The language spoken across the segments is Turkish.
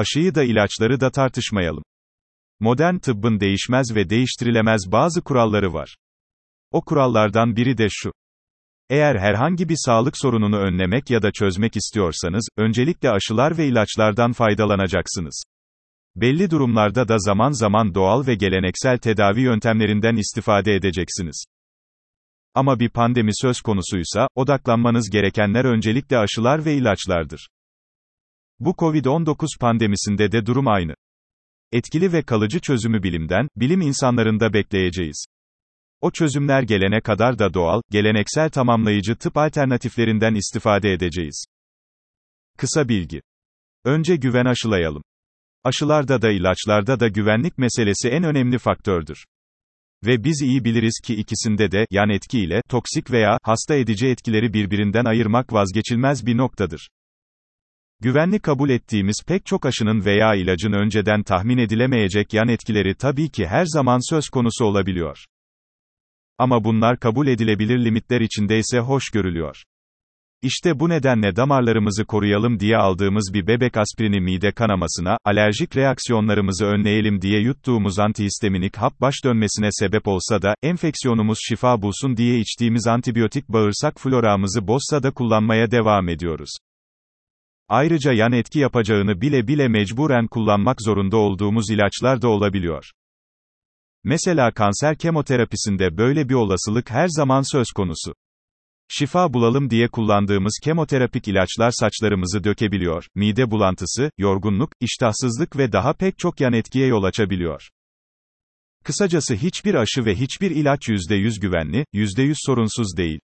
aşıyı da ilaçları da tartışmayalım. Modern tıbbın değişmez ve değiştirilemez bazı kuralları var. O kurallardan biri de şu. Eğer herhangi bir sağlık sorununu önlemek ya da çözmek istiyorsanız, öncelikle aşılar ve ilaçlardan faydalanacaksınız. Belli durumlarda da zaman zaman doğal ve geleneksel tedavi yöntemlerinden istifade edeceksiniz. Ama bir pandemi söz konusuysa, odaklanmanız gerekenler öncelikle aşılar ve ilaçlardır. Bu Covid-19 pandemisinde de durum aynı. Etkili ve kalıcı çözümü bilimden, bilim insanlarında bekleyeceğiz. O çözümler gelene kadar da doğal, geleneksel tamamlayıcı tıp alternatiflerinden istifade edeceğiz. Kısa bilgi. Önce güven aşılayalım. Aşılarda da ilaçlarda da güvenlik meselesi en önemli faktördür. Ve biz iyi biliriz ki ikisinde de, yan etki ile, toksik veya, hasta edici etkileri birbirinden ayırmak vazgeçilmez bir noktadır. Güvenli kabul ettiğimiz pek çok aşının veya ilacın önceden tahmin edilemeyecek yan etkileri tabii ki her zaman söz konusu olabiliyor. Ama bunlar kabul edilebilir limitler içinde ise hoş görülüyor. İşte bu nedenle damarlarımızı koruyalım diye aldığımız bir bebek aspirini mide kanamasına, alerjik reaksiyonlarımızı önleyelim diye yuttuğumuz antihistaminik hap baş dönmesine sebep olsa da, enfeksiyonumuz şifa bulsun diye içtiğimiz antibiyotik bağırsak floramızı bozsa da kullanmaya devam ediyoruz. Ayrıca yan etki yapacağını bile bile mecburen kullanmak zorunda olduğumuz ilaçlar da olabiliyor. Mesela kanser kemoterapisinde böyle bir olasılık her zaman söz konusu. Şifa bulalım diye kullandığımız kemoterapik ilaçlar saçlarımızı dökebiliyor, mide bulantısı, yorgunluk, iştahsızlık ve daha pek çok yan etkiye yol açabiliyor. Kısacası hiçbir aşı ve hiçbir ilaç %100 güvenli, %100 sorunsuz değil.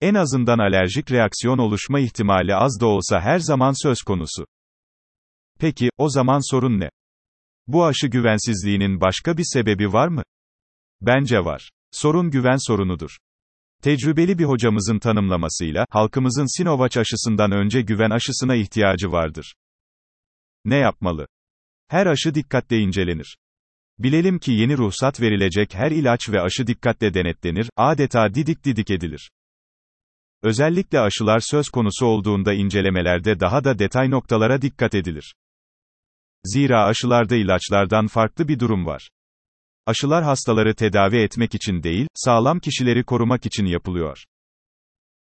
En azından alerjik reaksiyon oluşma ihtimali az da olsa her zaman söz konusu. Peki, o zaman sorun ne? Bu aşı güvensizliğinin başka bir sebebi var mı? Bence var. Sorun güven sorunudur. Tecrübeli bir hocamızın tanımlamasıyla, halkımızın Sinovac aşısından önce güven aşısına ihtiyacı vardır. Ne yapmalı? Her aşı dikkatle incelenir. Bilelim ki yeni ruhsat verilecek her ilaç ve aşı dikkatle denetlenir, adeta didik didik edilir. Özellikle aşılar söz konusu olduğunda incelemelerde daha da detay noktalara dikkat edilir. Zira aşılarda ilaçlardan farklı bir durum var. Aşılar hastaları tedavi etmek için değil, sağlam kişileri korumak için yapılıyor.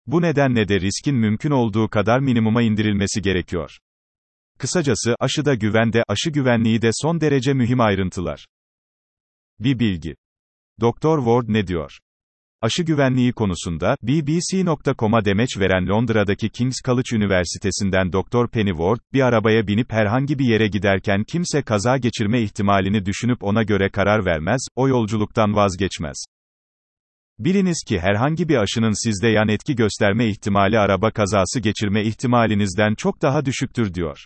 Bu nedenle de riskin mümkün olduğu kadar minimuma indirilmesi gerekiyor. Kısacası, aşıda güvende, aşı güvenliği de son derece mühim ayrıntılar. Bir bilgi. Doktor Ward ne diyor? Aşı güvenliği konusunda, BBC.com'a demeç veren Londra'daki King's College Üniversitesi'nden Dr. Penny Ward, bir arabaya binip herhangi bir yere giderken kimse kaza geçirme ihtimalini düşünüp ona göre karar vermez, o yolculuktan vazgeçmez. Biliniz ki herhangi bir aşının sizde yan etki gösterme ihtimali araba kazası geçirme ihtimalinizden çok daha düşüktür diyor.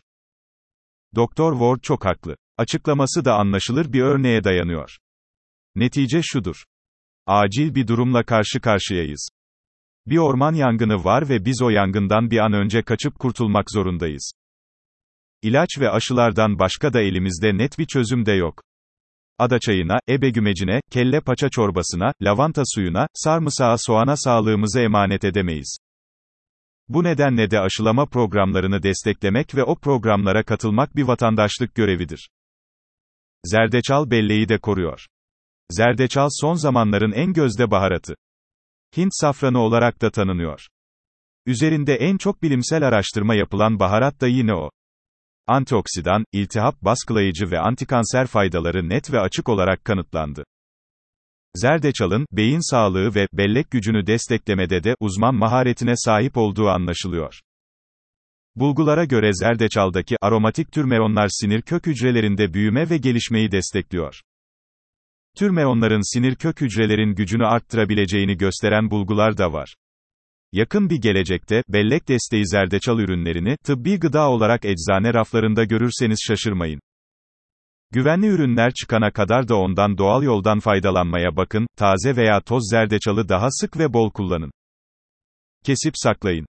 Doktor Ward çok haklı. Açıklaması da anlaşılır bir örneğe dayanıyor. Netice şudur. Acil bir durumla karşı karşıyayız. Bir orman yangını var ve biz o yangından bir an önce kaçıp kurtulmak zorundayız. İlaç ve aşılardan başka da elimizde net bir çözüm de yok. Ada çayına, ebe gümecine, kelle paça çorbasına, lavanta suyuna, sarımsağa soğana sağlığımızı emanet edemeyiz. Bu nedenle de aşılama programlarını desteklemek ve o programlara katılmak bir vatandaşlık görevidir. Zerdeçal belleği de koruyor. Zerdeçal son zamanların en gözde baharatı. Hint safranı olarak da tanınıyor. Üzerinde en çok bilimsel araştırma yapılan baharat da yine o. Antioksidan, iltihap baskılayıcı ve antikanser faydaları net ve açık olarak kanıtlandı. Zerdeçal'ın, beyin sağlığı ve bellek gücünü desteklemede de uzman maharetine sahip olduğu anlaşılıyor. Bulgulara göre zerdeçaldaki aromatik türmeonlar sinir kök hücrelerinde büyüme ve gelişmeyi destekliyor. Türmeonların sinir kök hücrelerin gücünü arttırabileceğini gösteren bulgular da var. Yakın bir gelecekte, bellek desteği zerdeçal ürünlerini, tıbbi gıda olarak eczane raflarında görürseniz şaşırmayın. Güvenli ürünler çıkana kadar da ondan doğal yoldan faydalanmaya bakın, taze veya toz zerdeçalı daha sık ve bol kullanın. Kesip saklayın.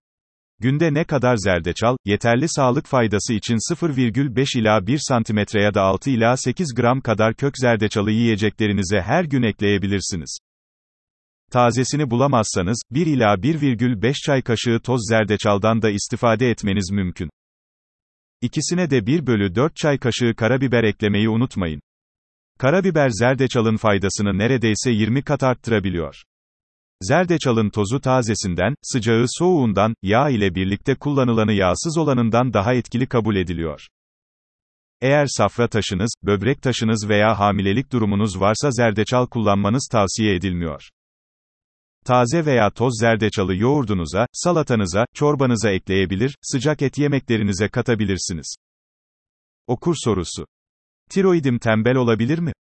Günde ne kadar zerdeçal, yeterli sağlık faydası için 0,5 ila 1 cm ya da 6 ila 8 gram kadar kök zerdeçalı yiyeceklerinize her gün ekleyebilirsiniz. Tazesini bulamazsanız, 1 ila 1,5 çay kaşığı toz zerdeçaldan da istifade etmeniz mümkün. İkisine de 1 bölü 4 çay kaşığı karabiber eklemeyi unutmayın. Karabiber zerdeçalın faydasını neredeyse 20 kat arttırabiliyor. Zerdeçalın tozu tazesinden, sıcağı soğuğundan, yağ ile birlikte kullanılanı yağsız olanından daha etkili kabul ediliyor. Eğer safra taşınız, böbrek taşınız veya hamilelik durumunuz varsa zerdeçal kullanmanız tavsiye edilmiyor. Taze veya toz zerdeçalı yoğurdunuza, salatanıza, çorbanıza ekleyebilir, sıcak et yemeklerinize katabilirsiniz. Okur sorusu. Tiroidim tembel olabilir mi?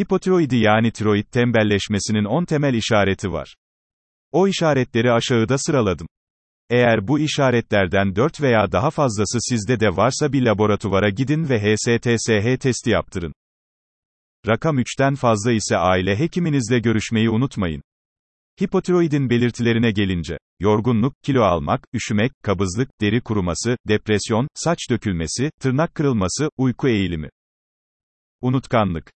Hipotiroidi yani tiroid tembelleşmesinin 10 temel işareti var. O işaretleri aşağıda sıraladım. Eğer bu işaretlerden 4 veya daha fazlası sizde de varsa bir laboratuvara gidin ve HSTSH testi yaptırın. Rakam 3'ten fazla ise aile hekiminizle görüşmeyi unutmayın. Hipotiroidin belirtilerine gelince, yorgunluk, kilo almak, üşümek, kabızlık, deri kuruması, depresyon, saç dökülmesi, tırnak kırılması, uyku eğilimi. Unutkanlık